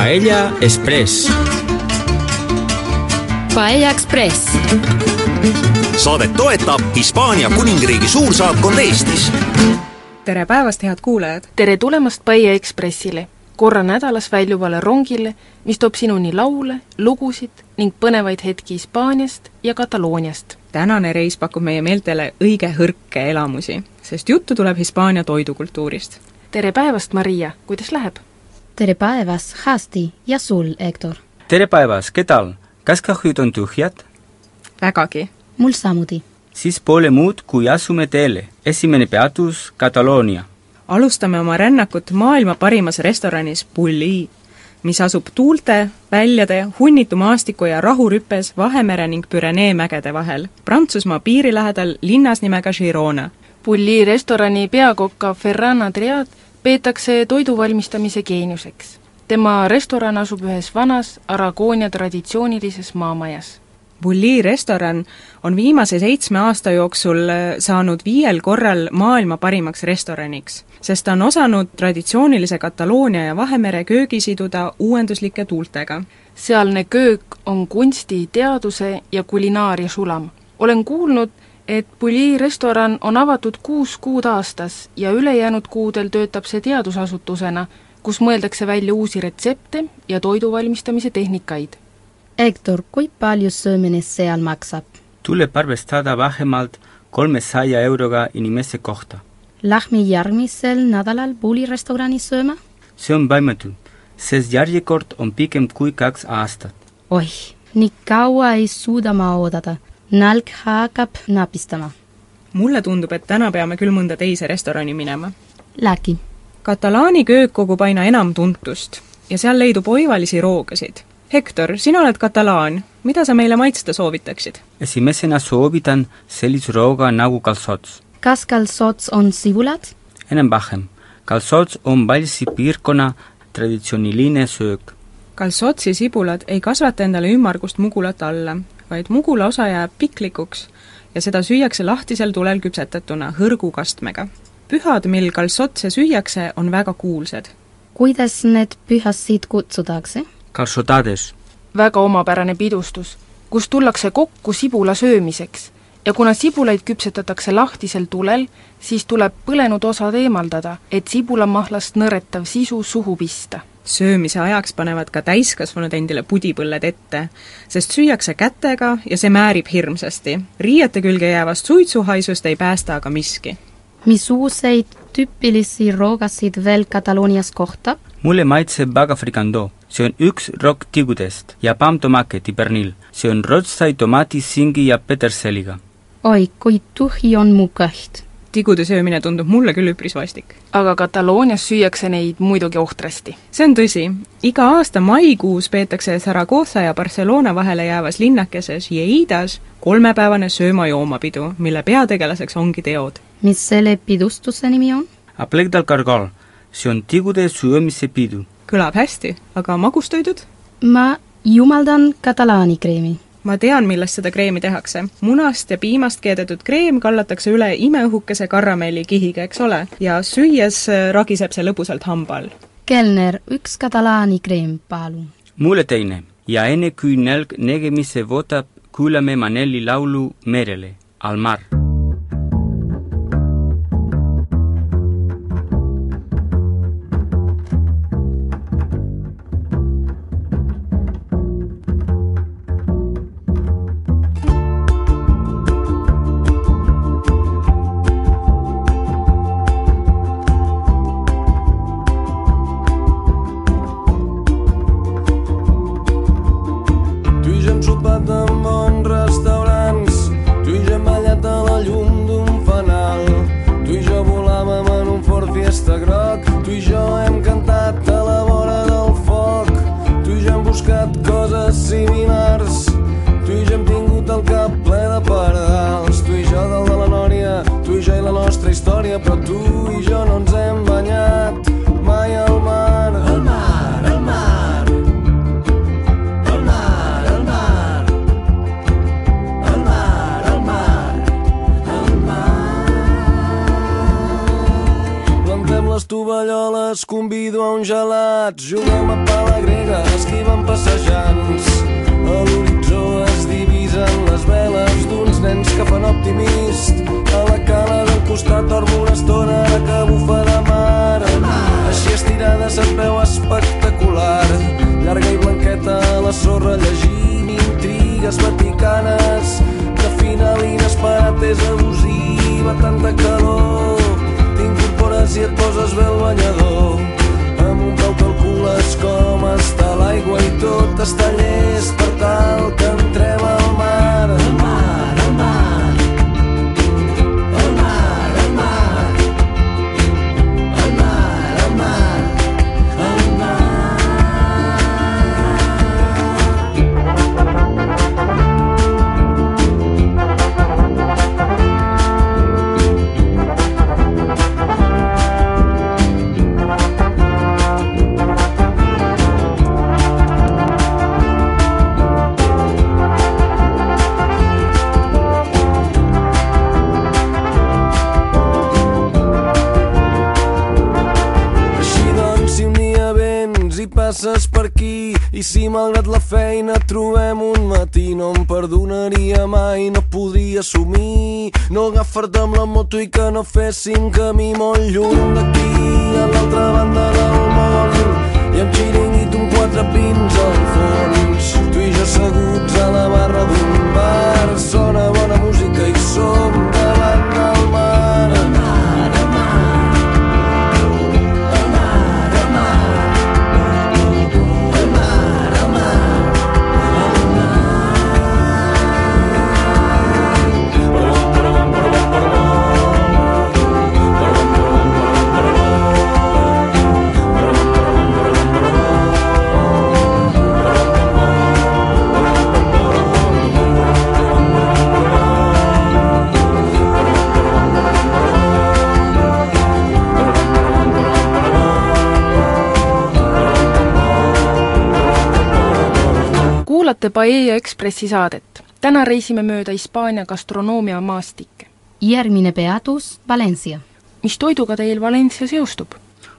Paella Express. Paella Express. saadet toetab Hispaania kuningriigi suursaatkond Eestis. tere päevast, head kuulajad! tere tulemast Paia Ekspressile, korra nädalas väljuvale rongile, mis toob sinuni laule, lugusid ning põnevaid hetki Hispaaniast ja Katalooniast. tänane reis pakub meie meeltele õige hõrke elamusi, sest juttu tuleb Hispaania toidukultuurist. tere päevast, Maria, kuidas läheb? Tere päevast, hästi, ja sul, Hector? tere päevast, kedal? kas kahjud on tühjad? vägagi. mul samuti. siis pole muud, kui asume teele. esimene peatus Kataloonia. alustame oma rännakut maailma parimas restoranis Bulli, mis asub tuulte, väljade, hunnitu maastiku ja rahurüppes Vahemere ning Pürenee mägede vahel, Prantsusmaa piiri lähedal linnas nimega Girona. Bulli restorani peakokka Ferran Adriat peetakse toidu valmistamise geeniuseks. tema restoran asub ühes vanas Aragoonia traditsioonilises maamajas. Bulli restoran on viimase seitsme aasta jooksul äh, saanud viiel korral maailma parimaks restoraniks, sest ta on osanud traditsioonilise Kataloonia ja Vahemere köögi siduda uuenduslike tuultega. sealne köök on kunsti, teaduse ja kulinaaria sulam. olen kuulnud, et Bulli restoran on avatud kuus kuud aastas ja ülejäänud kuudel töötab see teadusasutusena, kus mõeldakse välja uusi retsepte ja toidu valmistamise tehnikaid. Hector, kui palju söömine seal maksab? tuleb arvestada vähemalt kolmesaja euroga inimese kohta. Lähme järgmisel nädalal Bulli restorani sööma? see on võimatu, sest järjekord on pikem kui kaks aastat. oih, nii kaua ei suuda ma oodata. Nälg hakkab napistama. mulle tundub, et täna peame küll mõnda teise restorani minema. Läki. Katalaani köök kogub aina enam tuntust ja seal leidub oivalisi roogasid. Hektor, sina oled katalaan, mida sa meile maitsta soovitaksid? esimesena soovitan sellist rooga nagu kalsots. kas kalsots on sibulad? enam-vähem. kalsots on Valsi piirkonna traditsiooniline söök. kalsotsi sibulad ei kasvata endale ümmargust mugulat alla, vaid mugula osa jääb piklikuks ja seda süüakse lahtisel tulel küpsetatuna hõrgukastmega. pühad, mil kalsotse süüakse, on väga kuulsad. kuidas need pühasid kutsutakse? kalsotades. väga omapärane pidustus, kus tullakse kokku sibula söömiseks ja kuna sibulaid küpsetatakse lahtisel tulel, siis tuleb põlenud osad eemaldada, et sibulamahlast nõretav sisu suhu pista. Söömise ajaks panevad ka täiskasvanud endile pudipõlled ette, sest süüakse kätega ja see määrib hirmsasti. riiete külge jäävast suitsuhaisust ei päästa aga miski. missuguseid tüüpilisi roogasid veel Kataloonias kohtab? mulle maitseb väga frikandoo, see on üks rokktigudest ja pammtomaketi pernil. see on rotsai tomaati, singi ja peterseliga. oi, kui tühi on mu kõht. Tigude söömine tundub mulle küll üpris vastik. aga Kataloonias süüakse neid muidugi ohtrasti. see on tõsi. iga aasta maikuus peetakse Zaragoza ja Barcelona vahele jäävas linnakeses Jeidas kolmepäevane sööma-joomapidu, mille peategelaseks ongi teod. mis selle pidustuse nimi on? Aplec del Cargol, see on tigude söömise pidu. kõlab hästi, aga magustoidud? ma jumaldan katalaani kreemi ma tean, millest seda kreemi tehakse. munast ja piimast keedetud kreem kallatakse üle imeõhukese karamellikihiga, eks ole, ja süües ragiseb see lõbusalt hamba all. kelner, üks katalaani kreem, palun. mulle teine ja enne kui nälg nägemise võtab, kuulame Maneli laulu Merele, al les convido a un gelat. Juguem a pala grega, esquivem passejants. A l'horitzó es divisen les veles d'uns nens que fan optimist. A la cala del costat dormo una estona que bufa de mar. Així estirada se't veu espectacular. Llarga i blanqueta a la sorra llegint intrigues vaticanes. De final inesperat és abusiva, tanta calor. T'incorpores i et poses bé el banyador. Amb un peu calcules com està l'aigua i tot està llest per tal que entrem. Al mar, passes per aquí i si malgrat la feina trobem un matí no em perdonaria mai, no podria assumir no agafar-te amb la moto i que no féssim camí molt lluny d'aquí. A l'altra banda del món i amb xiringuit un quatre pins al fons. Tu i jo asseguts a la barra d'un bar sona bona música i som kuulate Paella Ekspressi saadet. täna reisime mööda Hispaania gastronoomia maastikke. järgmine peatus Valencia. mis toiduga teil Valencia seostub?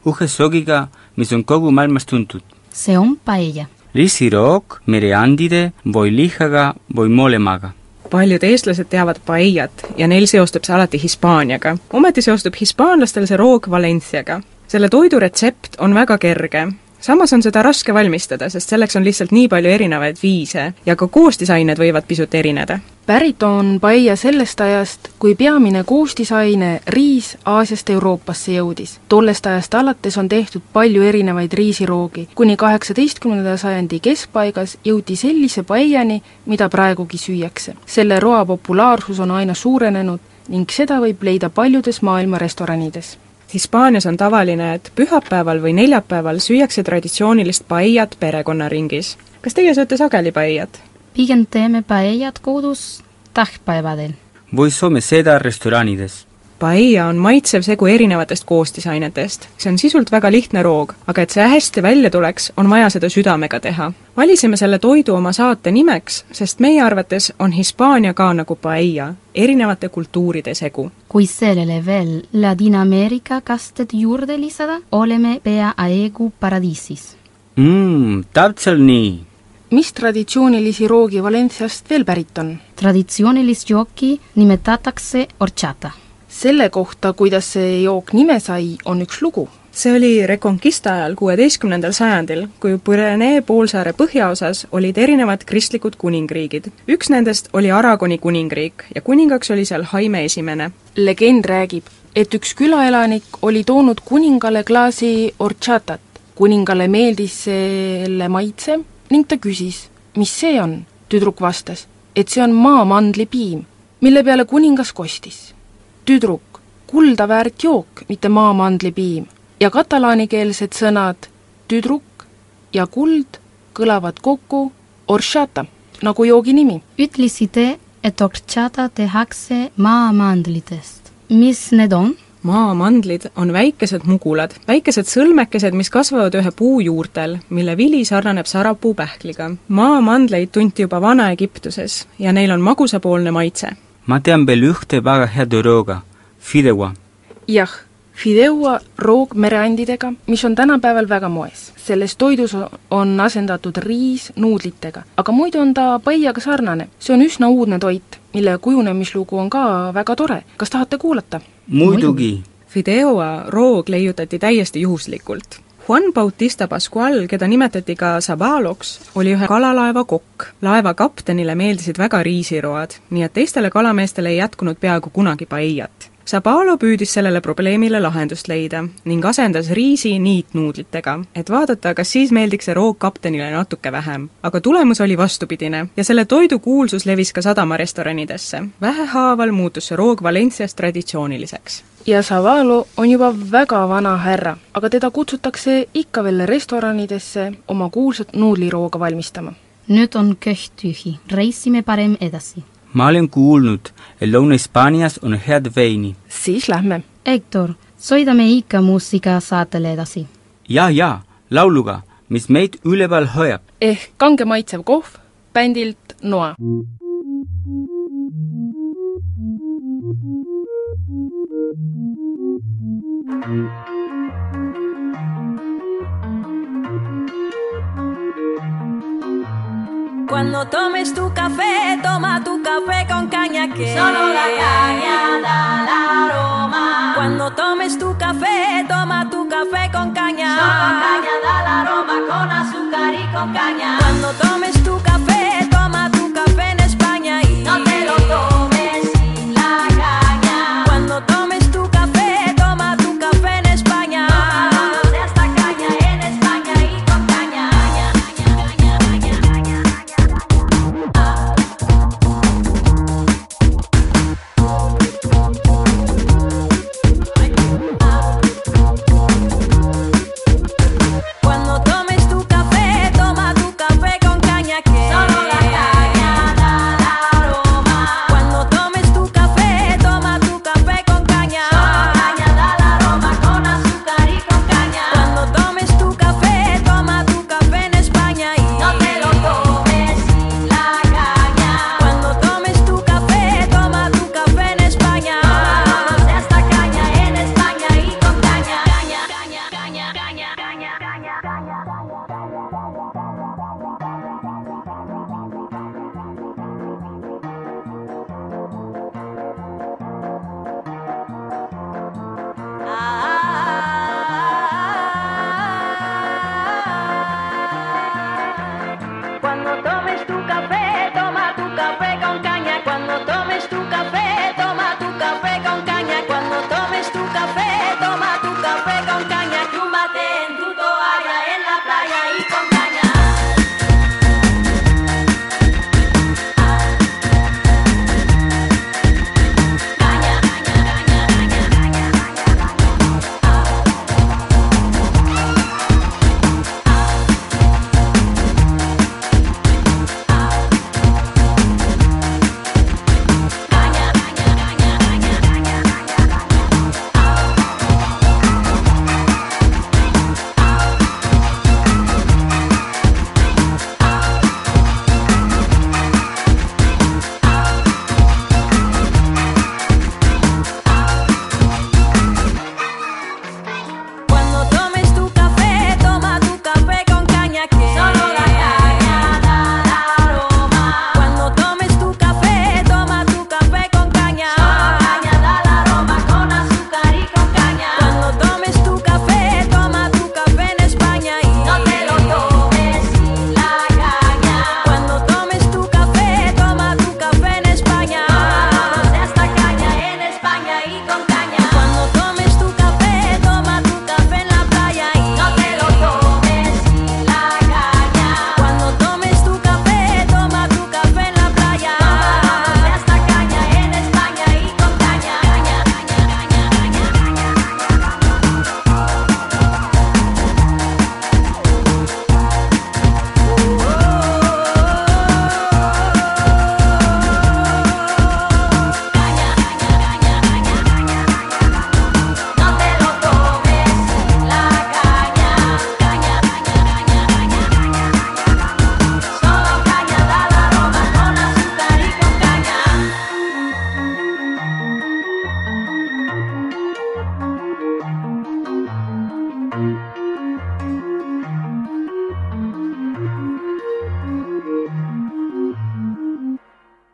Uhesogiga, mis on kogu maailmas tuntud. see on paella. riisiroog mereandide või lihaga või molemaga. paljud eestlased teavad paellat ja neil seostub see alati Hispaaniaga. ometi seostub hispaanlastel see roog Valenciaga. selle toidu retsept on väga kerge. Samas on seda raske valmistada, sest selleks on lihtsalt nii palju erinevaid viise ja ka koostisained võivad pisut erineda. pärit on paella sellest ajast, kui peamine koostisaine, riis, Aasiast Euroopasse jõudis. tollest ajast alates on tehtud palju erinevaid riisiroogi, kuni kaheksateistkümnenda sajandi keskpaigas jõuti sellise paellani, mida praegugi süüakse. selle roa populaarsus on aina suurenenud ning seda võib leida paljudes maailma restoranides Hispaanias on tavaline, et pühapäeval või neljapäeval süüakse traditsioonilist paellat perekonnaringis. kas teie sööte sageli paellat? pigem teeme paellat kodus tähtpäevadel. või Soome seda restoranides. Paella on maitsev segu erinevatest koostisainetest. see on sisult väga lihtne roog, aga et see hästi välja tuleks, on vaja seda südamega teha. valisime selle toidu oma saate nimeks, sest meie arvates on Hispaania ka nagu paella, erinevate kultuuride segu. kui sellele veel Ladina-Ameerika kasted juurde lisada, oleme peaaegu paradiisis. mmm, täpselt nii. mis traditsioonilisi roogi Valenciast veel pärit on? traditsioonilist jooki nimetatakse horchata. Selle kohta, kuidas see jook nime sai, on üks lugu see oli Reconquista ajal, kuueteistkümnendal sajandil, kui Pyrenee poolsaare põhjaosas olid erinevad kristlikud kuningriigid. üks nendest oli Aragoni kuningriik ja kuningaks oli seal Jaime Esimene. legend räägib, et üks külaelanik oli toonud kuningale klaasi horchatat. kuningale meeldis selle maitse ning ta küsis, mis see on. tüdruk vastas, et see on maamandlipiim, mille peale kuningas kostis. Tüdruk, kulda väärt jook, mitte maamandlipiim. ja katalaanikeelsed sõnad tüdruk ja kuld kõlavad kokku horchata, nagu joogi nimi. ütlesite, et horchata tehakse maamandlitest. mis need on? maamandlid on väikesed mugulad, väikesed sõlmekesed, mis kasvavad ühe puu juurtel, mille vili sarnaneb sarapuu pähkliga. maamandleid tunti juba Vana-Egiptuses ja neil on magusapoolne maitse. Ma tean veel ühte väga head rooga, fidewa. jah, Fideua roog mereandidega, mis on tänapäeval väga moes. selles toidus on asendatud riis nuudlitega, aga muidu on ta paiaga sarnane. see on üsna uudne toit, mille kujunemislugu on ka väga tore. kas tahate kuulata? muidugi. Fideoa roog leiutati täiesti juhuslikult Juan Bautista Pascual, keda nimetati ka Sabaloks, oli ühe kalalaeva kokk. laeva kaptenile meeldisid väga riisiroad, nii et teistele kalameestele ei jätkunud peaaegu kunagi paeiat. Sabalo püüdis sellele probleemile lahendust leida ning asendas riisi niitnuudlitega, et vaadata, kas siis meeldiks see roog kaptenile natuke vähem. aga tulemus oli vastupidine ja selle toidu kuulsus levis ka sadamarestoranidesse. vähehaaval muutus see roog Valencias traditsiooniliseks ja Savalo on juba väga vana härra, aga teda kutsutakse ikka veel restoranidesse oma kuulsat nuudlirooga valmistama. nüüd on köht tühi, reisime parem edasi. Ma olen kuulnud, et Lõuna-Hispaanias on head veini. siis lähme. Hector, sõidame ikka muusikasaatele edasi. ja, ja, lauluga, mis meid üleval hoiab. ehk kange maitsev kohv bändilt Noa. Cuando tomes tu café, toma tu café con caña que solo la caña da la aroma. Cuando tomes tu café, toma tu café con caña. Solo la caña da la aroma con azúcar y con caña. Cuando tomes tu café,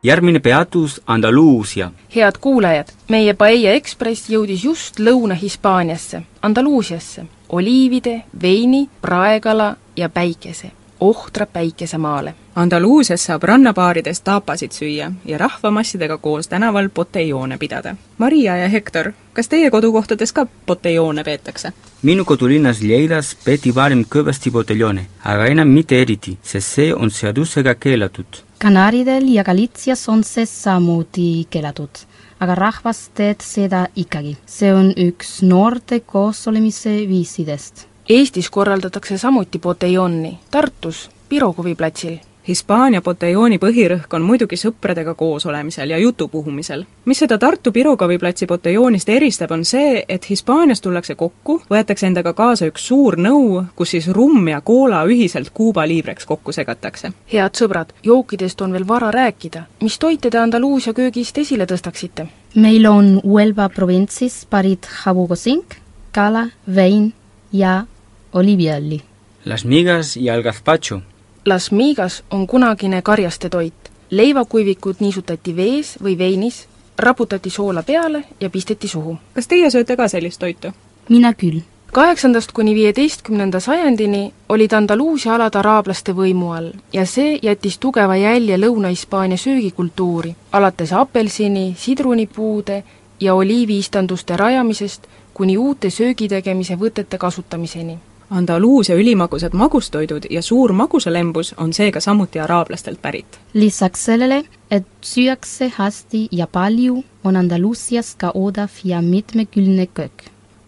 järgmine peatus Andaluusia. head kuulajad, meie Paella Ekspress jõudis just Lõuna-Hispaaniasse, Andaluusiasse, oliivide, veini, praekala ja päikese, ohtra päikesemaale. Andaluusias saab rannabaarides tapasid süüa ja rahvamassidega koos tänaval botelloone pidada. Maria ja Hektor, kas teie kodukohtades ka botelloone peetakse? minu kodulinnas Lleidas peeti varem kõvasti boteljoone, aga enam mitte eriti, sest see on seadusega keelatud. Kanaaridel ja Galitsias on see samuti keelatud, aga rahvas teeb seda ikkagi. see on üks noorte koosolemise viisidest. Eestis korraldatakse samuti botelloni, Tartus Pirogovi platsil Hispaania botellooni põhirõhk on muidugi sõpradega koos olemisel ja jutu puhumisel. mis seda Tartu Pirogovi platsi botelloonist eristab, on see, et Hispaanias tullakse kokku, võetakse endaga kaasa üks suur nõu, kus siis rumm ja koola ühiselt Kuuba liivreks kokku segatakse. head sõbrad, jookidest on veel vara rääkida. mis toite te Andaluusia köögist esile tõstaksite? meil on Huelva provintsis pärit habugosink, kala, vein ja oliiviõli. Las migas ja el gazpacho Las migas on kunagine karjaste toit. leivakuivikud niisutati vees või veinis, raputati soola peale ja pisteti suhu. kas teie sööte ka sellist toitu? mina küll. kaheksandast kuni viieteistkümnenda sajandini olid Andaluusia alad araablaste võimu all ja see jättis tugeva jälje Lõuna-Hispaania söögikultuuri, alates apelsini, sidrunipuude ja oliiviistanduste rajamisest kuni uute söögitegemise võtete kasutamiseni Andaluusia ülimagusad magustoidud ja suur magusalembus on seega samuti araablastelt pärit. lisaks sellele, et süüakse hästi ja palju, on Andaluusias ka odav ja mitmekülgne köök.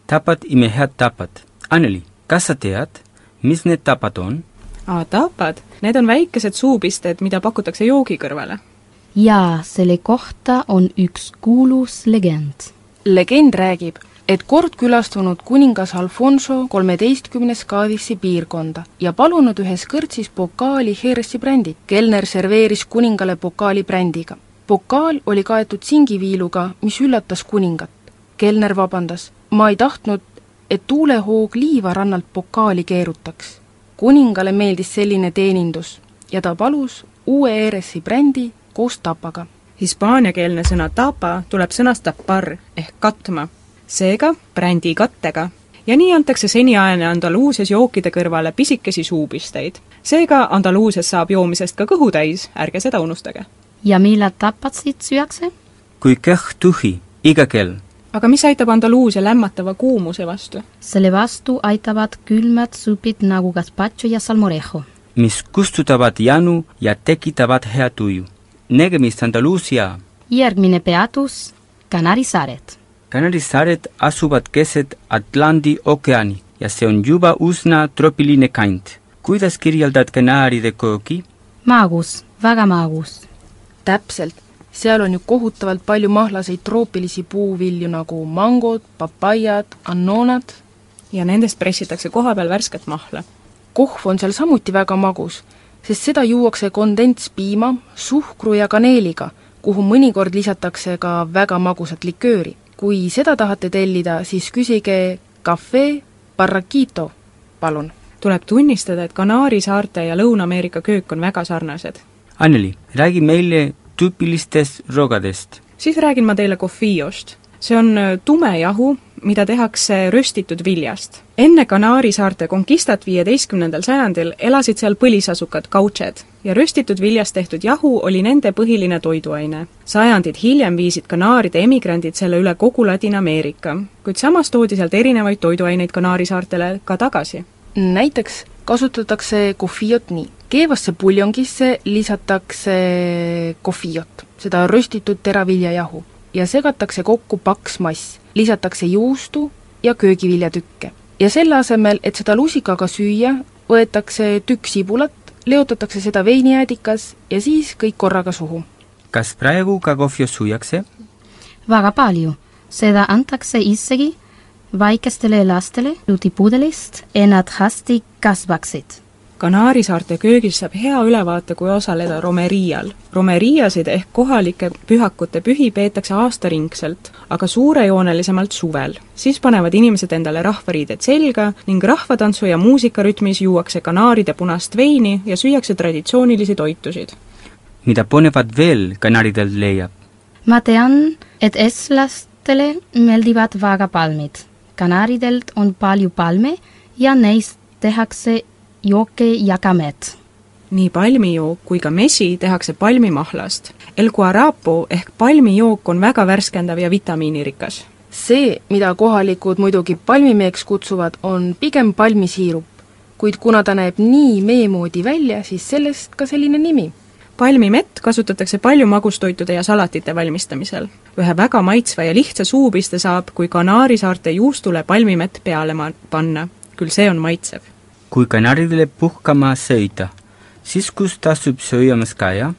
tapad imehead tapad. Anneli, kas sa tead, mis need tapad on? aa, tapad? Need on väikesed suupisted, mida pakutakse joogi kõrvale. jaa, selle kohta on üks kuulus legend. legend räägib, et kord külastanud kuningas Alfonso kolmeteistkümnes Cadixi piirkonda ja palunud ühes kõrtsis pokaali Heressi brändit. kelner serveeris kuningale pokaali brändiga. pokaal oli kaetud singiviiluga, mis üllatas kuningat. kelner vabandas, ma ei tahtnud, et tuulehoog liiva rannalt pokaali keerutaks. kuningale meeldis selline teenindus ja ta palus uue Heressi brändi koos tapaga. Hispaaniakeelne sõna tapa tuleb sõnast tapar ehk katma seega brändi kattega. ja nii antakse seniajane Andaluusias jookide kõrvale pisikesi suupisteid. seega Andaluusias saab joomisest ka kõhu täis, ärge seda unustage. ja millal tapatsid süüakse? kui kõht tühi, iga kell. aga mis aitab Andaluusia lämmatava kuumuse vastu? selle vastu aitavad külmad supid nagu gazpacho ja salmorejo. mis kustutavad janu ja tekitavad hea tuju. nägemist Andaluusia! järgmine peatus, Kanari saared Kanari saared asuvad keset Atlandi ookeani ja see on juba üsna troopiline kant. kuidas kirjeldad Kanaaride köögi? magus, väga magus. täpselt, seal on ju kohutavalt palju mahlaseid troopilisi puuvilju nagu mangod, papaiad, annonad. ja nendest pressitakse kohapeal värsket mahla. kohv on seal samuti väga magus, sest seda juuakse kondentspiima, suhkru ja kaneeliga, kuhu mõnikord lisatakse ka väga magusat likööri kui seda tahate tellida, siis küsige Cafe Barraquito, palun. tuleb tunnistada, et Kanaari saarte ja Lõuna-Ameerika köök on väga sarnased. Anneli, räägi meile tüüpilistest rogadest. siis räägin ma teile kofiost. See on tume jahu, mida tehakse röstitud viljast. enne Kanaari saarte konkistat viieteistkümnendal sajandil elasid seal põlisasukad kautšed ja röstitud viljast tehtud jahu oli nende põhiline toiduaine. sajandid hiljem viisid Kanaaride emigrandid selle üle kogu Ladina-Ameerika, kuid samas toodi sealt erinevaid toiduaineid Kanaari saartele ka tagasi. näiteks kasutatakse kofiot nii, keevasse puljongisse lisatakse kofiot, seda röstitud teraviljajahu ja segatakse kokku paks mass, lisatakse juustu ja köögiviljatükke. ja selle asemel, et seda lusikaga süüa, võetakse tükk sibulat, leotatakse seda veinijäädikas ja siis kõik korraga suhu. kas praegu ka kohvi süüakse? väga palju, seda antakse isegi väikestele lastele lutipudelist, et nad hästi kasvaksid Kanaari saarte köögist saab hea ülevaate, kui osaleda romerial. romeriasid ehk kohalike pühakute pühi peetakse aastaringselt, aga suurejoonelisemalt suvel. siis panevad inimesed endale rahvariided selga ning rahvatantsu ja muusikarütmis juuakse kanaaride punast veini ja süüakse traditsioonilisi toitusid. mida põnevat veel Kanaridelt leiab? ma tean, et eestlastele meeldivad väga palmid. Kanaridelt on palju palme ja neist tehakse jooke ja kamet. nii palmijook kui ka mesi tehakse palmimahlast. El guarapo ehk palmijook on väga värskendav ja vitamiinirikas. see, mida kohalikud muidugi palmimeeks kutsuvad, on pigem palmisiirup. kuid kuna ta näeb nii mee moodi välja, siis sellest ka selline nimi palmimett kasutatakse palju magustoitude ja salatite valmistamisel. ühe väga maitsva ja lihtsa suupiste saab, kui Kanaari saarte juustule palmimett peale ma-, panna. küll see on maitsev. Kui Kanaridele puhkama sõita, siis kus tasub sööjamas käia?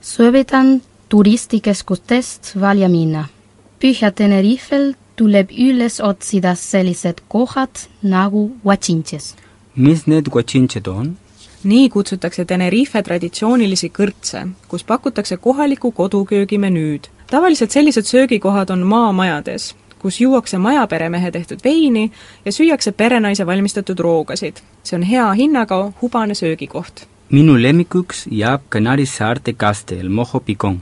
soovitan turistikeskustest välja minna. Põhja-Tenerifel tuleb üles otsida sellised kohad nagu Huachinches. mis need guachinched on? nii kutsutakse Tenerife traditsioonilisi kõrtse, kus pakutakse kohaliku koduköögi menüüd. tavaliselt sellised söögikohad on maamajades, kus juuakse majaperemehe tehtud veini ja süüakse perenaise valmistatud roogasid. see on hea hinnaga hubane söögikoht. minu lemmikuks jääb Kanari saarte kaste El Mojo Picon,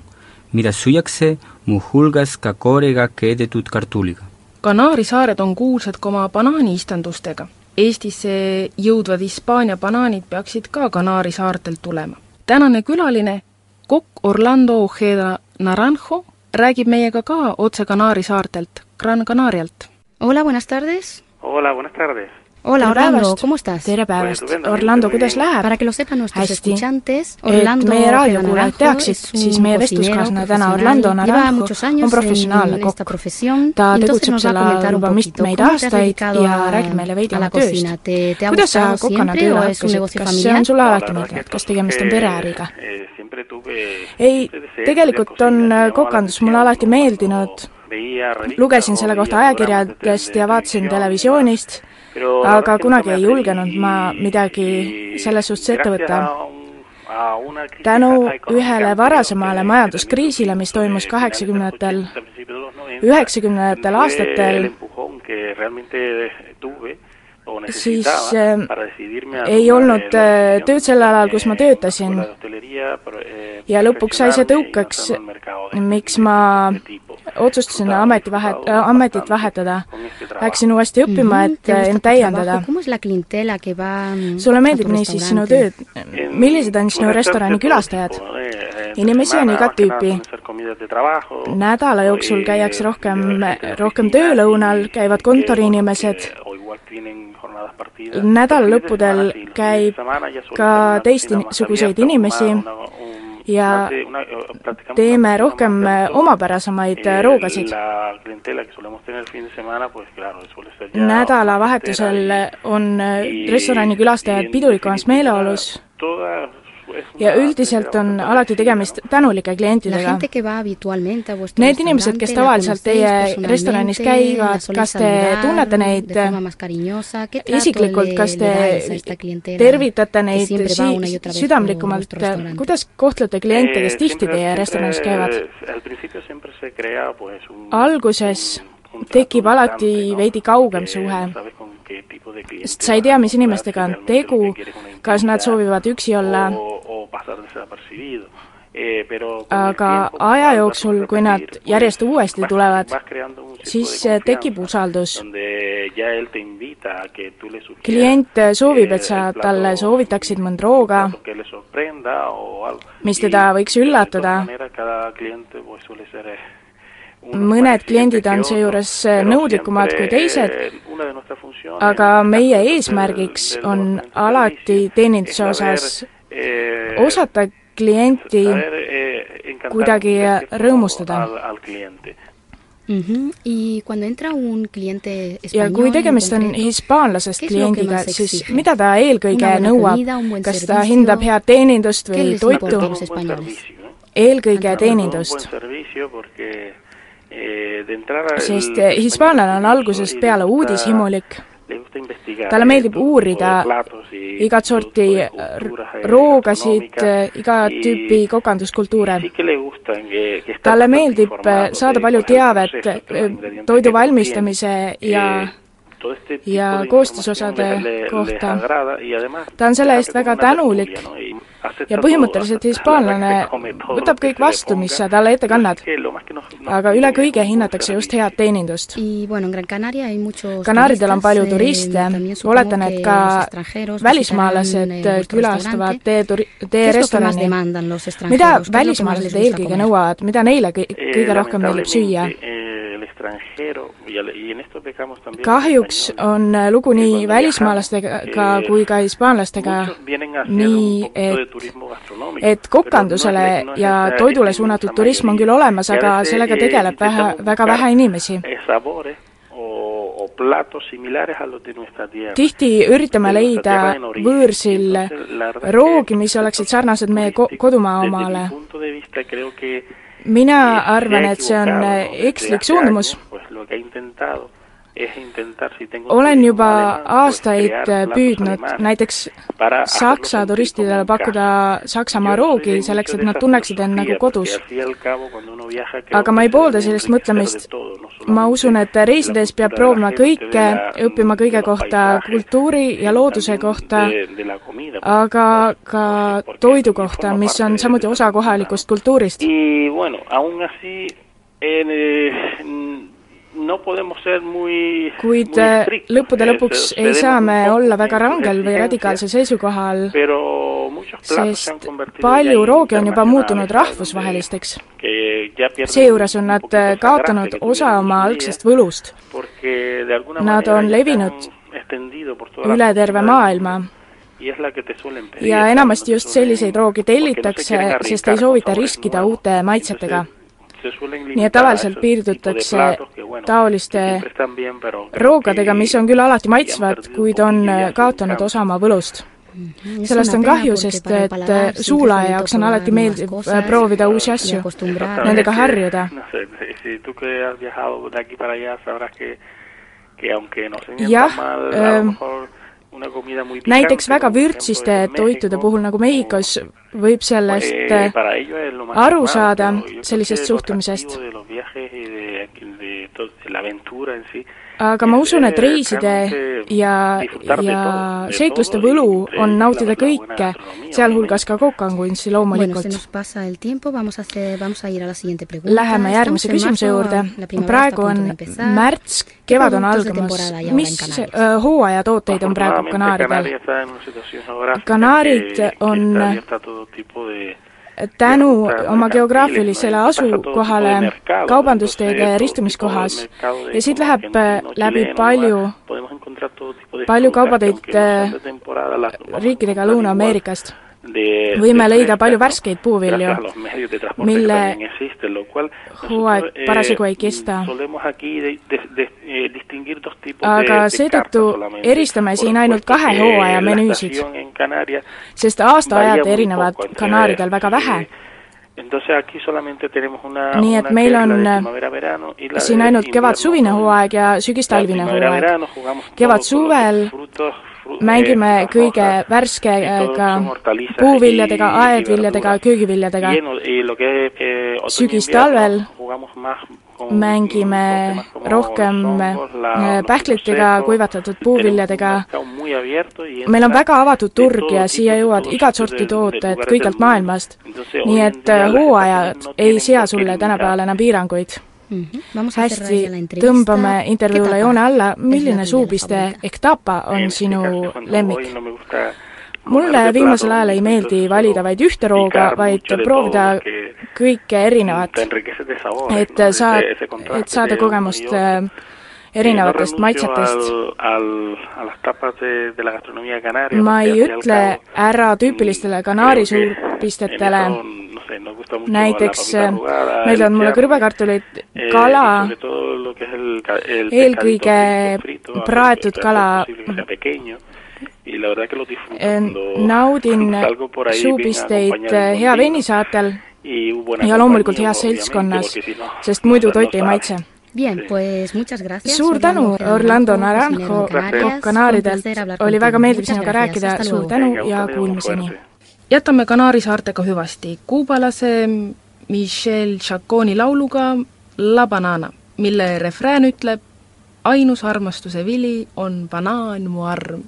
mida süüakse muuhulgas ka kooriga keedetud kartuliga. Kanaari saared on kuulsad ka oma banaaniistandustega. Eestisse jõudvad Hispaania banaanid peaksid ka Kanaari saartelt tulema. tänane külaline, kokk Orlando Ojeda Naranjo, räägib meiega ka otse Kanaari saartelt, Gran Canarialt. Hola, buenas tardes. Hola, buenas tardes. Hola, Tere Orlando, päevast. ¿cómo estás? tere päevast, Orlando, kuidas läheb? Para que lo sepan nuestros Hästi. escuchantes, et Orlando meie raadiokuulajad teaksid, siis meie vestluskaaslane täna profesional, Orlando lleva Naranjo muchos on años professionaalne en esta kokk. profesión, ta tegutseb seal juba mitmeid aastaid dedicado ja a- räägib meile veidi oma tööst. cocina. ¿Te, te ha kuidas sa kokana siempre tööle hakkasid, kas see on sulle alati meeldinud, que kas tegemist on que, pereäriga? ei tegelikult on kokandus mulle alati meeldinud. Lugesin selle kohta ajakirjadest te- ja vaatasin televisioonist, aga kunagi ei julgenud ma midagi selles suhtes ette võtta. tänu ühele varasemale majanduskriisile, mis toimus kaheksakümnendatel, 80, principios de los 90, üheksakümnendatel aastatel siis äh, ei olnud äh, tööd sel alal, kus ma töötasin eh, ja lõpuks sai see tõukeks, miks ma. Otsustasin ameti vahet- ametit vahetada. Läksin uuesti õppima, et ¿te gusta end täiendada. mm, sulle meeldib niisiis sinu? En- millised on sinu restorani külastajad? eh, Inimesi on igat tüüpi. nädala jooksul eh, käiakse rohkem, rohkem töölõunal, käivad kontoriinimesed, nädalalõppudel käib ka teistsuguseid inimesi ja eh, teeme rohkem autor. omapärasemaid Eh, roogasid. Nädalavahetusel on restorani külastajad pidulikumas meeleolus ja üldiselt on alati tegemist tänulike klientidega. Need inimesed, kes tavaliselt teie restoranis käivad, kas te tunnete neid isiklikult, kas te tervitate neid si-, südamlikumalt kuidas kohtlete kliente, kes Eh, tihti teie restoranis käivad? Al principio siempre se crea pues un alguses tekib alati veidi kaugem suhe, sest sa ei tea, mis inimestega on tegu, kas nad soovivad üksi olla. Eh, aga aja jooksul, kui nad järjest uuesti tulevad, siis tekib usaldus. klient soovib, et eh, sa talle soovitaksid mõnd rooga, mis teda võiks üllatada. Mõned kliendid on seejuures nõudlikumad kui teised, aga meie eesmärgiks on alati teeninduse osas osata klienti kuidagi rõõmustada. un cliente ja kui tegemist on hispaanlasest kliendiga, siis mida ta eelkõige nõuab? kas ta hindab head teenindust ¿Qué või toitu? eelkõige teenindust, sest el eh, hispaanlane on algusest peale uudishimulik. talle eh, meeldib uurida igat sorti eh, roogasid, y- tüüpi kokanduskultuure. sí que le gusta que, que ja koostisosade kohta. ta on selle eest väga tänulik ja põhimõtteliselt hispaanlane võtab kõik vastu, mis sa talle ette kannad. aga üle kõige hinnatakse just head teenindust. Kanaaridel on palju turiste, oletan, et ka välismaalased külastavad teie turi-, teie restorani. mida välismaalased eelkõige nõuavad, mida neile kõige rohkem meeldib süüa? kahjuks on eh, lugu nii välismaalastega kui ka hispaanlastega nii, et, et kokandusele ja toidule suunatud turism on küll olemas, aga sellega tegeleb vähe, väga vähe inimesi. tihti üritame leida võõrsil roogi, mis oleksid sarnased meie ko-, kodumaa omale mina arvan, et see on eh, ekslik suundumus olen juba aastaid püüdnud näiteks Saksa turistidele pakkuda Saksamaa roogi, selleks et nad tunneksid end nagu kodus. aga ma ei poolda sellist mõtlemist. ma usun, et reisides peab proovima kõike, õppima kõige kohta, kultuuri ja looduse kohta, aga ka toidu kohta, mis on samuti osa kohalikust kultuurist kuid eh, lõppude lõpuks ei saa me olla väga rangel või radikaalsel seisukohal, sest palju rooge on juba muutunud rahvusvahelisteks. seejuures on nad kaotanud osa oma algsest võlust. Nad on levinud üle terve maailma. ja enamasti just selliseid roogi tellitakse, sest ei soovita riskida uute maitsetega nii et tavaliselt piirdutakse taoliste roogadega, mis on küll alati maitsvad, kuid on kaotanud osa oma võlust. Sellest on kahju, sest et äh, suulaja jaoks on alati meeldiv äh, proovida uusi asju, nendega harjuda. jah, näiteks väga vürtsiste toitude puhul nagu Mehhikos võib sellest aru saada, sellisest suhtumisest. aga ma usun, et reiside ja, ja seikluste võlu on nautida kõike, sealhulgas ka kokangunsti loomulikult. Läheme järgmise küsimuse juurde. praegu on märts, kevad on algamas, mis äh, hooajatooteid on praegu Kanaaridel? Kanaarid on äh, tänu oma geograafilisele asukohale kaubandusteede eh, ristumiskohas. ja siit läheb äh, läbi palju, palju kaubateid riikidega Lõuna-Ameerikast. De, võime de leida palju värskeid puuvilju, mille hooaeg parasjagu ei kesta. aga seetõttu eristame siin ainult kahe hooaja menüüsid, sest aastaajad erinevad Kanaaridel väga vähe. nii et meil on siin ainult kevad-suvine hooaeg ja sügis-talvine hooaeg. kevad-suvel mängime kõige värskega eh, puuviljadega, aedviljadega, köögiviljadega. sügistalvel mängime rohkem eh, pähklitega, kuivatatud puuviljadega. meil on väga avatud turg ja siia jõuavad igat sorti tooted kõigalt maailmast. nii et eh, hooajad ei sea sulle tänapäeval enam piiranguid Mm -hmm. hästi, tõmbame intervjuule joone alla, milline suupiste Ektapa on sinu lemmik? mulle viimasel ajal ei meeldi valida vaid ühte rooga, vaid proovida kõike erinevat, et saa, et saada kogemust äh, erinevatest maitsetest. ma ei ütle ära tüüpilistele Kanaari suurpistetele, näiteks eh, meeldivad mulle krõbekartulid, kala, eelkõige praetud kala, eh, naudin suupisteid eh, hea veinisaatel ja loomulikult heas seltskonnas, sest muidu toit ei maitse. Bien, pues muchas gracias. suur tänu, Orlando Naranjo Kanaaridelt. oli väga meeldiv sinuga rääkida, suur tänu ja kuulmiseni. jätame Kanaari saartega hüvasti. Kuubalase Michelle Chaconi lauluga La Banana, mille refrään ütleb ainus armastuse vili on banaan mu arm.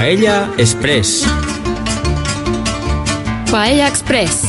Paella Express. Paella Express.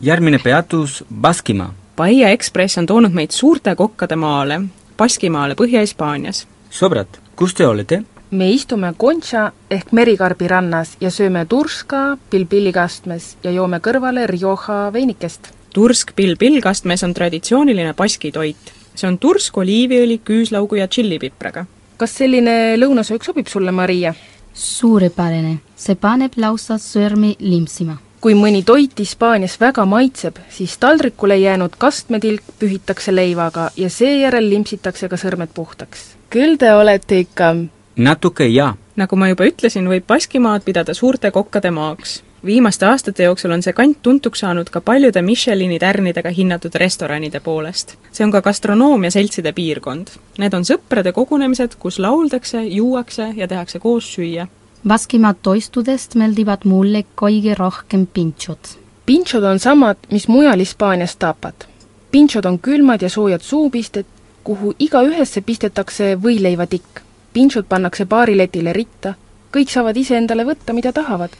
järgmine peatus Baskimaa. Bahia Ekspress on toonud meid suurte kokkade maale, Baskimaale Põhja-Hispaanias. sõbrad, kus te olete? me istume Concha ehk merikarbi rannas ja sööme turska pilpillikastmes ja joome kõrvale Rioja veinikest. tursk pill-pillkastmes on traditsiooniline baski toit. see on tursk oliiviõli, küüslaugu ja tšillipipraga. Kas selline lõunasöök sobib sulle, Maria? suurepärane, see paneb lausa sõrmi limpsima. kui mõni toit Hispaanias väga maitseb, siis taldrikule jäänud kastmetilk pühitakse leivaga ja seejärel limpsitakse ka sõrmed puhtaks. küll te olete ikka natuke jaa. nagu ma juba ütlesin, võib Baskimaad pidada suurte kokkade maaks. viimaste aastate jooksul on see kant tuntuks saanud ka paljude Michelini tärnidega hinnatud restoranide poolest. See on ka gastronoomiaseltside piirkond. Need on sõprade kogunemised, kus lauldakse, juuakse ja tehakse koos süüa. Baskimaa toistudest meeldivad mulle kõige rohkem pintšod. Pinchod on samad, mis mujal Hispaanias tapad. Pinchod on külmad ja soojad suupisted, kuhu igaühesse pistetakse võileivatikk. Pinchod pannakse baariletile ritta, kõik saavad ise endale võtta, mida tahavad.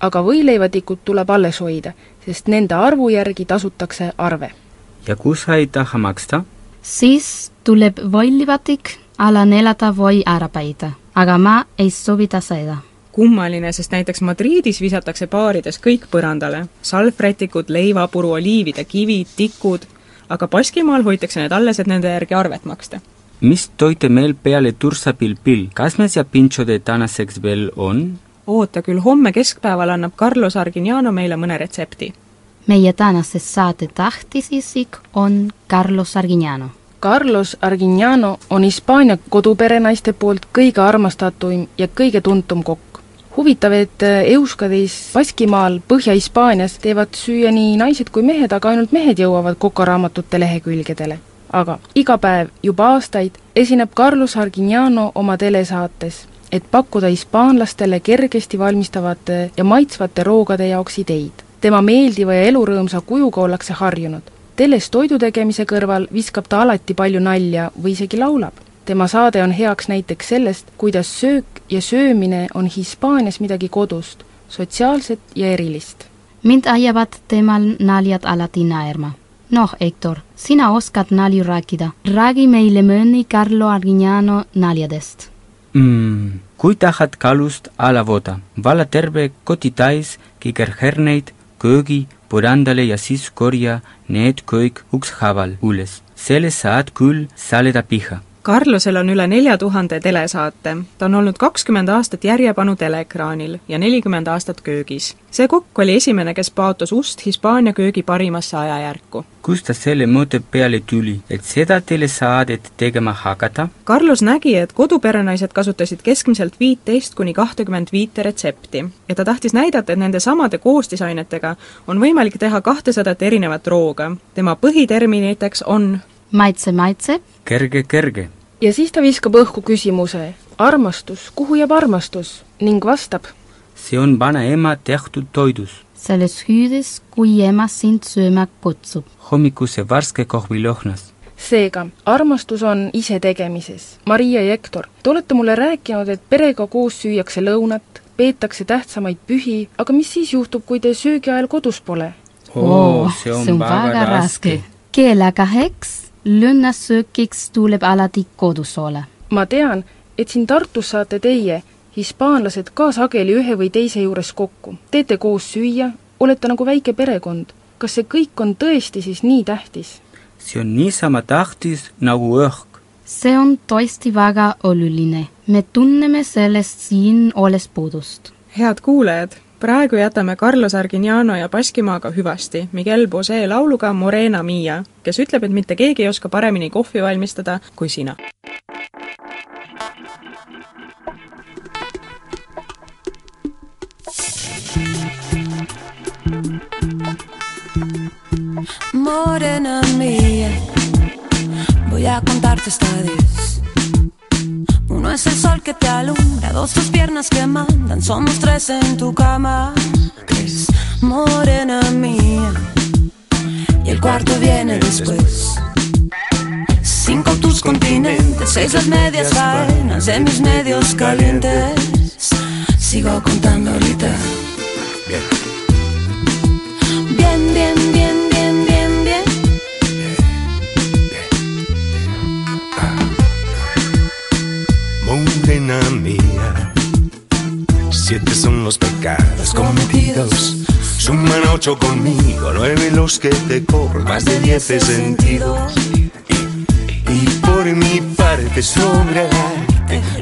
aga võileivatikud tuleb alles hoida, sest nende arvu järgi tasutakse arve. Ja ei taha maksta? siis tuleb võilivatik ala neljada või ära päida. aga ma ei sobita seda. kummaline, sest näiteks Madridis visatakse baarides kõik põrandale. salvrätikud, leivapuru, oliivide kivid, tikud, aga Baskimaal hoitakse need alles, et nende järgi arvet maksta. mis toite meil peale tursapilpil, kas me ja pinchode tänaseks veel on? oota küll, homme keskpäeval annab Carlos Argignano meile mõne retsepti. Meie tänase saate tähtis isik on Carlos Argignano. Carlos Argignano on Hispaania koduperenaiste poolt kõige armastatuim ja kõige tuntum kokk. huvitav, et Euskadis Baskimaal Põhja-Hispaanias teevad süüa nii naised kui mehed, aga ainult mehed jõuavad kokaraamatute lehekülgedele. aga iga päev juba aastaid esineb Carlos Argignano oma telesaates et pakkuda hispaanlastele kergesti valmistavate ja maitsvate roogade jaoks ideid. Tema meeldiva ja elurõõmsa kujuga ollakse harjunud. teles toidu tegemise kõrval viskab ta alati palju nalja või isegi laulab. tema saade on heaks näiteks sellest, kuidas söök ja söömine on Hispaanias midagi kodust, sotsiaalset ja erilist. mind ajavad temal naljad alati naerma. noh, Hector, sina oskad nalju rääkida. räägi meile mõni Carlo Argignano naljadest mm,. kui tahad kalust ala voda, vala terve koti täis kikerherneid köögi põrandale ja siis korja need kõik ükshaaval üles. selle saad küll saleda piha. Carlosel on üle nelja tuhande telesaate. ta on olnud kakskümmend aastat järjepanu teleekraanil ja nelikümmend aastat köögis. see kokk oli esimene, kes paotas ust Hispaania köögi parimasse ajajärku. kust ta selle mõtte peale tuli, et seda telesaadet tegema hakata? Carlos nägi, et koduperenaised kasutasid keskmiselt viiteist kuni kahtekümmend viite retsepti ja ta tahtis näidata, et nende samade koostisainetega on võimalik teha kahtesadat erinevat rooga. tema põhiterminiteks on maitse, maitse, kerge, kerge ja siis ta viskab õhku küsimuse, armastus, kuhu jääb armastus, ning vastab. see on vanaema tehtud toidus. selles hüüdes, kui ema sind sööma kutsub. hommikuse värske kohvilõhnas. seega, armastus on isetegemises. Maria ja Hektor, te olete mulle rääkinud, et perega koos süüakse lõunat, peetakse tähtsamaid pühi, aga mis siis juhtub, kui te söögi ajal kodus pole? oo, see on, see on väga, raske. keelega heks lõunasöökiks tuleb alati kodusoole. ma tean, et siin Tartus saate teie, hispaanlased, ka sageli ühe või teise juures kokku. teete koos süüa, olete nagu väike perekond. kas see kõik on tõesti siis nii tähtis? see on niisama tähtis nagu õhk. see on tõesti väga oluline. me tunneme sellest siin olles puudust. head kuulajad praegu jätame Carlos Argignano ja Baskimaaga hüvasti Miguel Bosé lauluga Morena Mia, kes ütleb, et mitte keegi ei oska paremini kohvi valmistada kui sina. Morena mía, voy a contarte esta diez. Uno es el sol que te alumbra, dos tus piernas que mandan, somos tres en tu cama. Tres, morena mía. Y el cuarto viene después. Cinco tus continentes, seis las medias faenas de mis medios calientes. Sigo contando ahorita. Ocho conmigo, nueve los que te cobro, más de diez he sentido. Y, por mi parte sobre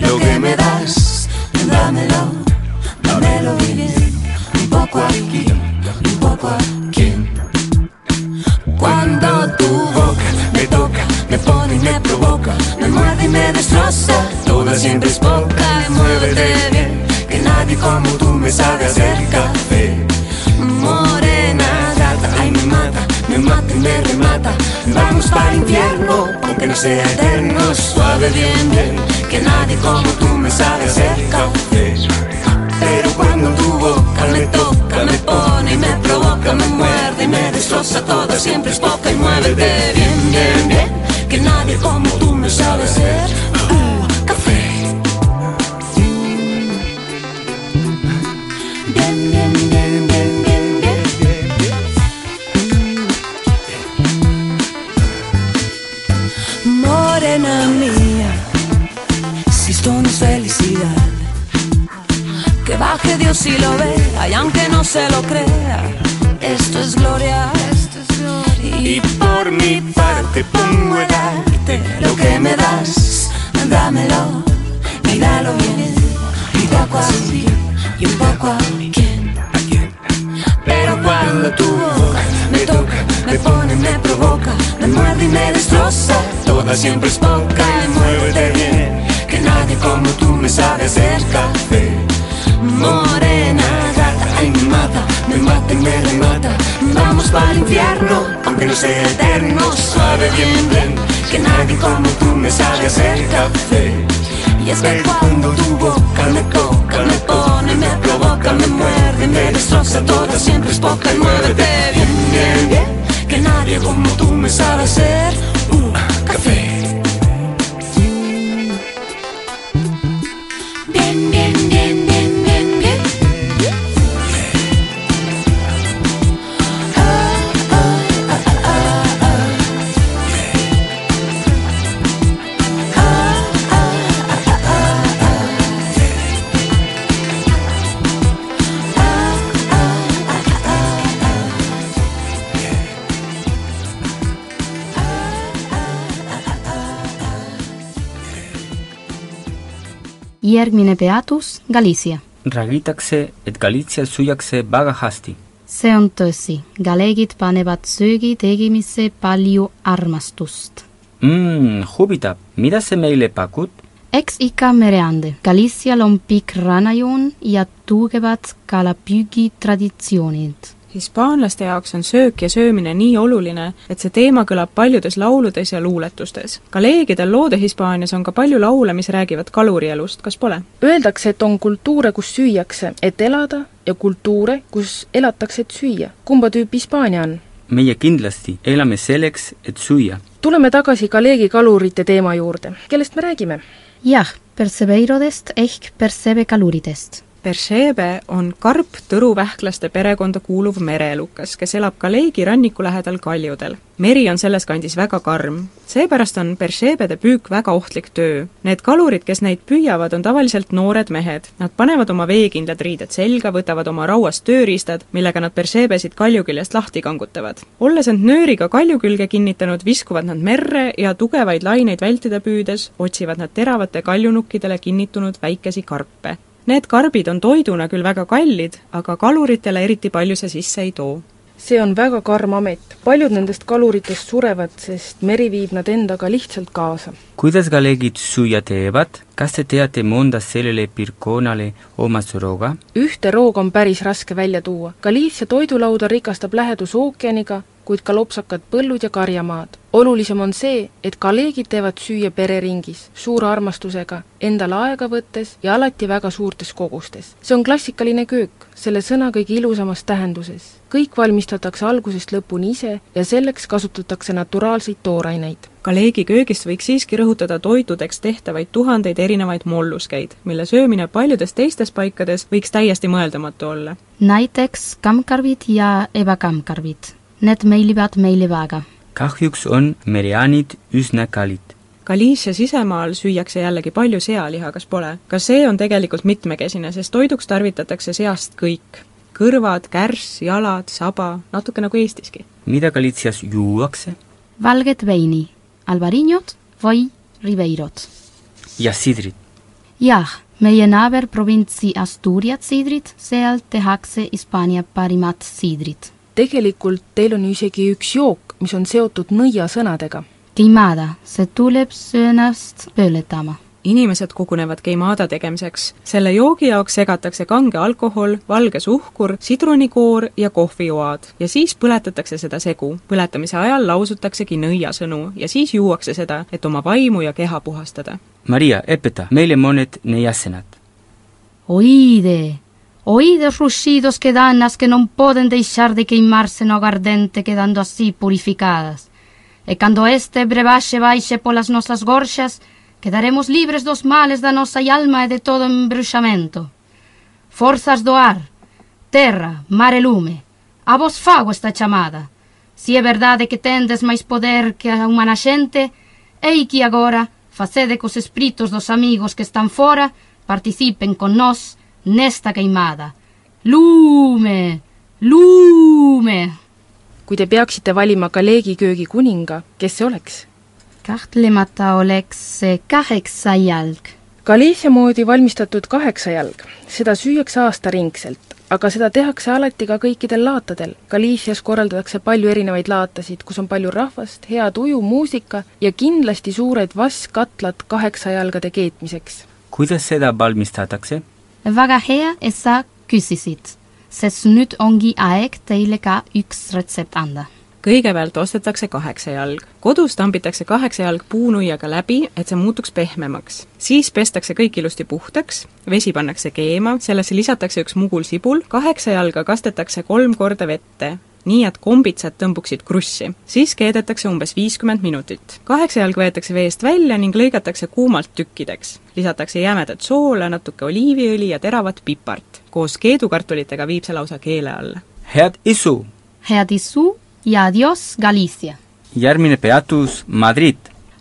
lo que me das, Dámelo, dámelo bien. Un poco aquí, un poco aquí. Cuando tu boca me toca, me pone y me provoca, me muerde y me destroza. Toda siempre es poca muévete bien, que nadie como tú me sabe hacer café. Mata, me mata y me remata. Vamos para el infierno, aunque no sea eterno, suave bien bien, que nadie como tú me sabe hacer café. Pero cuando tu boca me toca, me pone y me provoca, me muerde y me destroza toda, siempre es poca y muévete bien, bien, bien, que nadie como tú me sabe hacer así lo vea y aunque no se lo crea, esto es gloria. Esto es gloria. Y por mi parte pongo a darte lo que me das, dámelo, míralo bien, y poco a ti, y un poco a quién. Pero cuando tu boca me toca, me pone, me provoca, me muerde y me destroza, toda siempre es poca y muévete bien, que nadie como tú me sabe hacer café. Morena, ay me mata, me mata y me remata. Vamos para el infierno, aunque no sea eterno. Suave bien, bien, que nadie como tú me sabe hacer café. Y es que cuando tu boca me toca, me pone, me provoca, me muerde, me destroza, toda siempre es poca y muévete bien, bien, bien, que nadie como tú me sabe hacer un café. Järgmine peatus Galicia. räägitakse, et Galitsias süüakse väga hästi. see on tõsi, galeegid panevad söögi tegemisse palju armastust. mmm, huvitav, mida see meile pakub? eks ikka mereande. Galicial on pikk rannajoon ja tugevad kalapüügitraditsioonid. Hispaanlaste jaoks on söök ja söömine nii oluline, et see teema kõlab paljudes lauludes ja luuletustes. Galeegidel loode Hispaanias on ka palju laule, mis räägivad kalurielust, kas pole? Öeldakse, et on kultuure, kus süüakse, et elada, ja kultuure, kus elatakse, et süüa. kumba tüüpi Hispaania on? meie kindlasti elame selleks, et süüa. tuleme tagasi Galegi kalurite teema juurde. kellest me räägime? jah, persebeirodest ehk persebe kaluridest Percebe on karp-tõruvähklaste perekonda kuuluv mereelukas, kes elab Galeegi ranniku lähedal kaljudel. meri on selles kandis väga karm. seepärast on Percebede püük väga ohtlik töö. Need kalurid, kes neid püüavad, on tavaliselt noored mehed. Nad panevad oma veekindlad riided selga, võtavad oma rauast tööriistad, millega nad Percebesid kalju küljest lahti kangutavad. olles end nööriga kalju külge kinnitanud, viskuvad nad merre ja tugevaid laineid vältida püüdes otsivad nad teravate kaljunukkidele kinnitunud väikesi karpe Need karbid on toiduna küll väga kallid, aga kaluritele eriti palju see sisse ei too. see on väga karm amet. paljud nendest kaluritest surevad, sest meri viib nad endaga lihtsalt kaasa. kuidas galeegid süüa teevad? kas te teate mõnda sellele piirkonnale omast rooga? ühte rooga on päris raske välja tuua. Galiitsia toidulauda rikastab lähedus ookeaniga, kuid ka lopsakad põllud ja karjamaad. olulisem on see, et kolleegid teevad süüa pereringis, suure armastusega, endale aega võttes ja alati väga suurtes kogustes. see on klassikaline köök, selle sõna kõige ilusamas tähenduses. kõik valmistatakse algusest lõpuni ise ja selleks kasutatakse naturaalseid tooraineid. Galeegi köögist võiks siiski rõhutada toitudeks tehtavaid tuhandeid erinevaid molluskeid, mille söömine paljudes teistes paikades võiks täiesti mõeldamatu olla. näiteks kammkarvid ja ebakamkarvid Need meeldivad meile väga. kahjuks on mereanid üsna kallid. Galiisia sisemaal süüakse jällegi palju sealiha, kas pole? ka see on tegelikult mitmekesine, sest toiduks tarvitatakse seast kõik. kõrvad, kärss, jalad, saba, natuke nagu Eestiski. mida Galiitsias juuakse? valget veini, albariñot või ribeirot. ja siidrit? jah, meie naaberprovintsi Asturias siidrid, seal tehakse Hispaania parimat siidrit tegelikult teil on ju isegi üks jook, mis on seotud nõiasõnadega. Queimada, see tuleb söönast pööletama. inimesed kogunevad queimada tegemiseks. selle joogi jaoks segatakse kange alkohol, valge suhkur, sidrunikoor ja kohvijoad ja siis põletatakse seda segu. põletamise ajal lausutaksegi nõiasõnu ja siis juuakse seda, et oma vaimu ja keha puhastada. Maria, õpeta meile mõned nõiasõnad. Oide Oídes ruxidos que dan as que non poden deixar de queimarse no agardente quedando así purificadas. E cando este brebaxe baixe polas nosas gorxas, quedaremos libres dos males da nosa alma e de todo embruxamento. Forzas do ar, terra, mar e lume, a vos fago esta chamada. Si é verdade que tendes máis poder que a humana xente, ei que agora facede cos espíritos dos amigos que están fora, participen con nós nesta queimada. luume, luume. kui te peaksite valima Kalegi-köögi kuninga, kes see oleks? kahtlemata oleks see kaheksajalg. Galicia moodi valmistatud kaheksajalg, seda süüakse aastaringselt, aga seda tehakse alati ka kõikidel laatadel. Galicias korraldatakse palju erinevaid laatasid, kus on palju rahvast, hea tuju, muusika ja kindlasti suured vasskatlad kaheksajalgade keetmiseks. kuidas seda valmistatakse? Väga hea, et sa küsisid, sest nüüd ongi aeg teile ka üks retsept anda kõigepealt ostetakse kaheksajalg. kodus tambitakse kaheksajalg puunuiaga läbi, et see muutuks pehmemaks. siis pestakse kõik ilusti puhtaks, vesi pannakse keema, sellesse lisatakse üks mugulsibul, kaheksajalga kastetakse kolm korda vette nii et kombitsad tõmbuksid krussi. siis keedetakse umbes viiskümmend minutit. kaheksajalg võetakse veest välja ning lõigatakse kuumalt tükkideks. lisatakse jämedat soola, natuke oliiviõli ja teravat pipart. koos keedukartulitega viib see lausa keele alla. head isu! head isu ja adios, Galicia! järgmine peatus Madrid.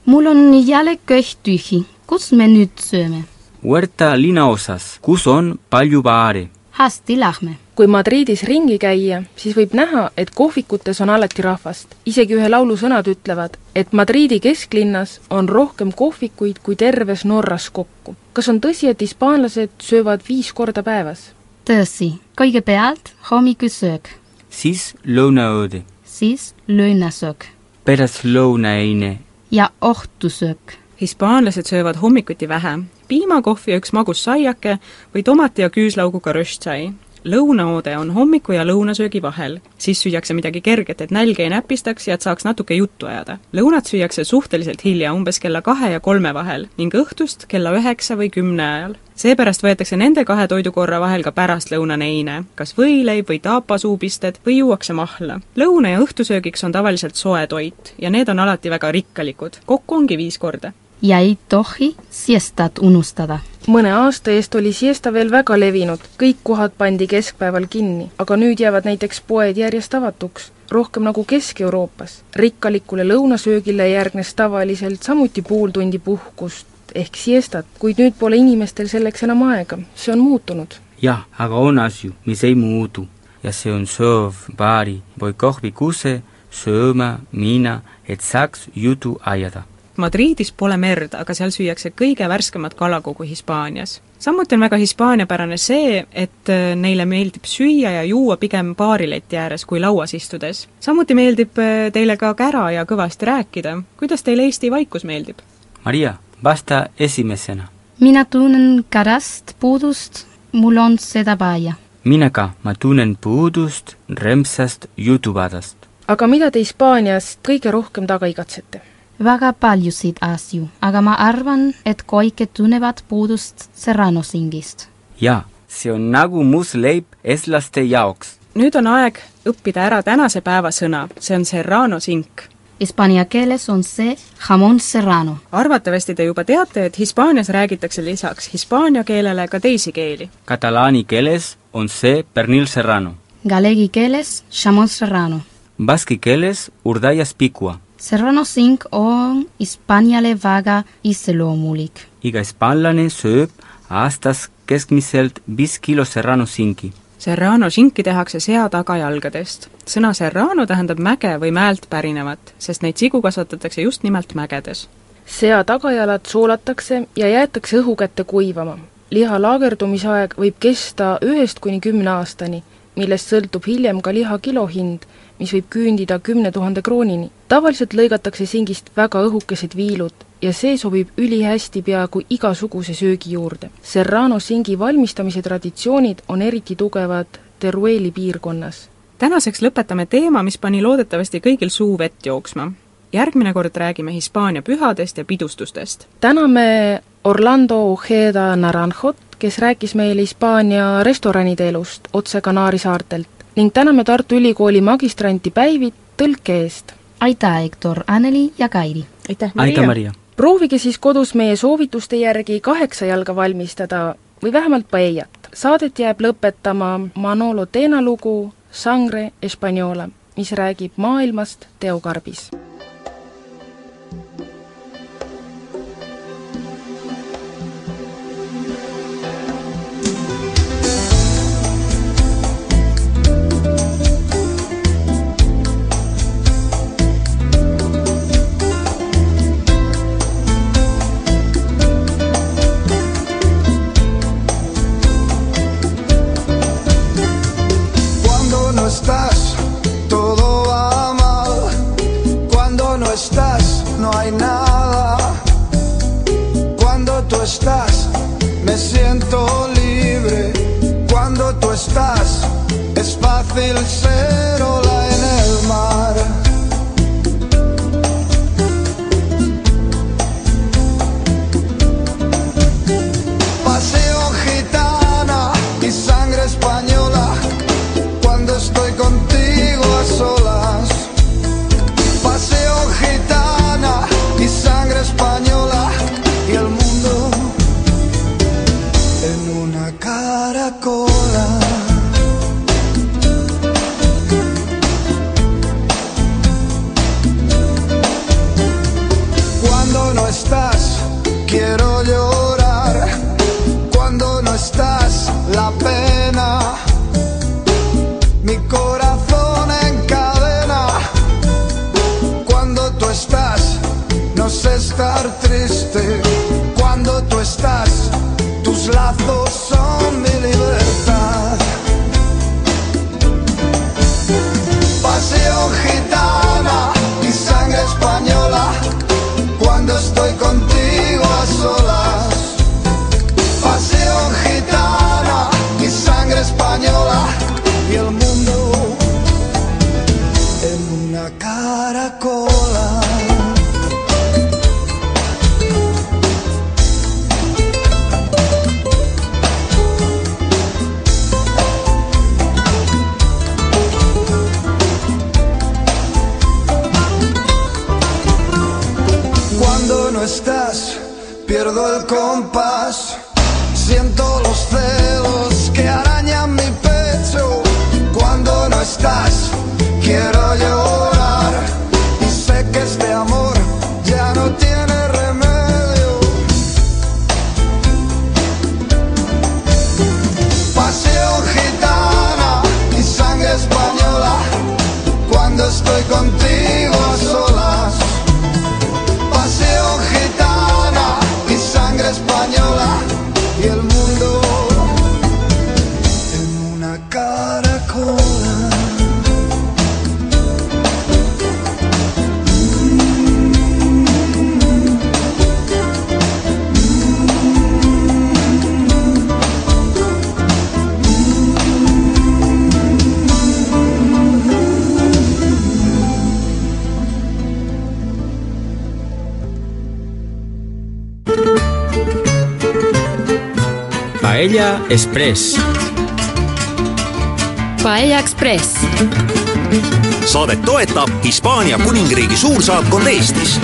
mul on jälle köht tühi. kus me nüüd sööme? Huerta linnaosas, kus on palju baare. Hästi, lähme. kui Madridis ringi käia, siis võib näha, et kohvikutes on alati rahvast. isegi ühe laulu sõnad ütlevad, et Madridi kesklinnas on rohkem kohvikuid kui terves Norras kokku. kas on tõsi, et hispaanlased söövad viis korda päevas? tõsi, kõigepealt hommikusöök, siis lõunaööde, siis lõunasöök pärastlõunaine, ja õhtusöök. hispaanlased söövad hommikuti vähe, piimakohvi ja üks magus saiake või tomati ja küüslauguga röstsai. lõunaoode on hommiku ja lõunasöögi vahel, siis süüakse midagi kerget, et nälg ei näpistaks ja et saaks natuke juttu ajada. lõunat süüakse suhteliselt hilja, umbes kella kahe ja kolme vahel ning õhtust kella üheksa või kümne ajal. seepärast võetakse nende kahe toidukorra vahel ka pärastlõunane eine, kas võileib või taapasuupisted või juuakse mahla. lõuna- ja õhtusöögiks on tavaliselt soe toit ja need on alati väga rikkalikud, kokku ongi viis korda ja ei tohi siestat unustada. mõne aasta eest oli siesta veel väga levinud, kõik kohad pandi keskpäeval kinni, aga nüüd jäävad näiteks poed järjest avatuks, rohkem nagu Kesk-Euroopas. rikkalikule lõunasöögile järgnes tavaliselt samuti pool tundi puhkust ehk siestat, kuid nüüd pole inimestel selleks enam aega, see on muutunud. jah, aga on asju, mis ei muutu. Ja see on soov baari. Või kohvikusse sööma minna, et saaks jutu ajada Madridis pole merd, aga seal süüakse kõige värskemat kala kogu Hispaanias. samuti on väga hispaaniapärane see, et äh, neile meeldib süüa ja juua pigem baarileti ääres kui lauas istudes. samuti meeldib äh, teile ka kära ja kõvasti rääkida. kuidas teile Eesti vaikus meeldib? Maria, vasta esimesena. mina tunnen kärast puudust, mul on seda vaja. mina ka, ma tunnen puudust rõõmsast jutuvadast. aga mida te Hispaaniast kõige rohkem taga igatsete? Väga paljusid asju, aga ma arvan, et kõik tunnevad puudust serrano singist. jaa, see on nagu must leib eestlaste jaoks. nüüd on aeg õppida ära tänase päeva sõna, see on serrano sink. Hispaania keeles on see jamon serrano. arvatavasti te juba teate, et Hispaanias räägitakse lisaks hispaania keelele ka teisi keeli. Katalaani keeles on see pernil serrano. Galegi keeles jamon serrano. Baski keeles urdaias pikua. Serrano sink on Hispaaniale väga iseloomulik. iga hispaanlane sööb aastas keskmiselt viis kilo serrano sinki. Serrano shinki tehakse sea tagajalgadest. sõna serrano tähendab mäge või mäelt pärinevat, sest neid sigu kasvatatakse just nimelt mägedes. sea tagajalad soolatakse ja jäetakse õhu kätte kuivama. liha laagerdumisaeg võib kesta ühest kuni kümne aastani, millest sõltub hiljem ka liha kilohind, mis võib küündida kümne tuhande kroonini. tavaliselt lõigatakse singist väga õhukesed viilud ja see sobib ülihästi peaaegu igasuguse söögi juurde. Serrano singi valmistamise traditsioonid on eriti tugevad Terueli piirkonnas. tänaseks lõpetame teema, mis pani loodetavasti kõigil suu vett jooksma. järgmine kord räägime Hispaania pühadest ja pidustustest. täname Orlando Ojeda Naranjot, kes rääkis meile Hispaania restoranide elust otse Kanaari saartelt ning täname Tartu Ülikooli magistranti Päivit tõlke eest. aitäh, Hektor, Anneli ja Kairi! aitäh, aitäh, Maria! proovige siis kodus meie soovituste järgi kaheksa jalga valmistada või vähemalt paellat. Saadet jääb lõpetama Manolo Teena lugu Sangre Española, mis räägib maailmast teokarbis Express. Paella Express. saadet toetab Hispaania kuningriigi suursaatkond Eestis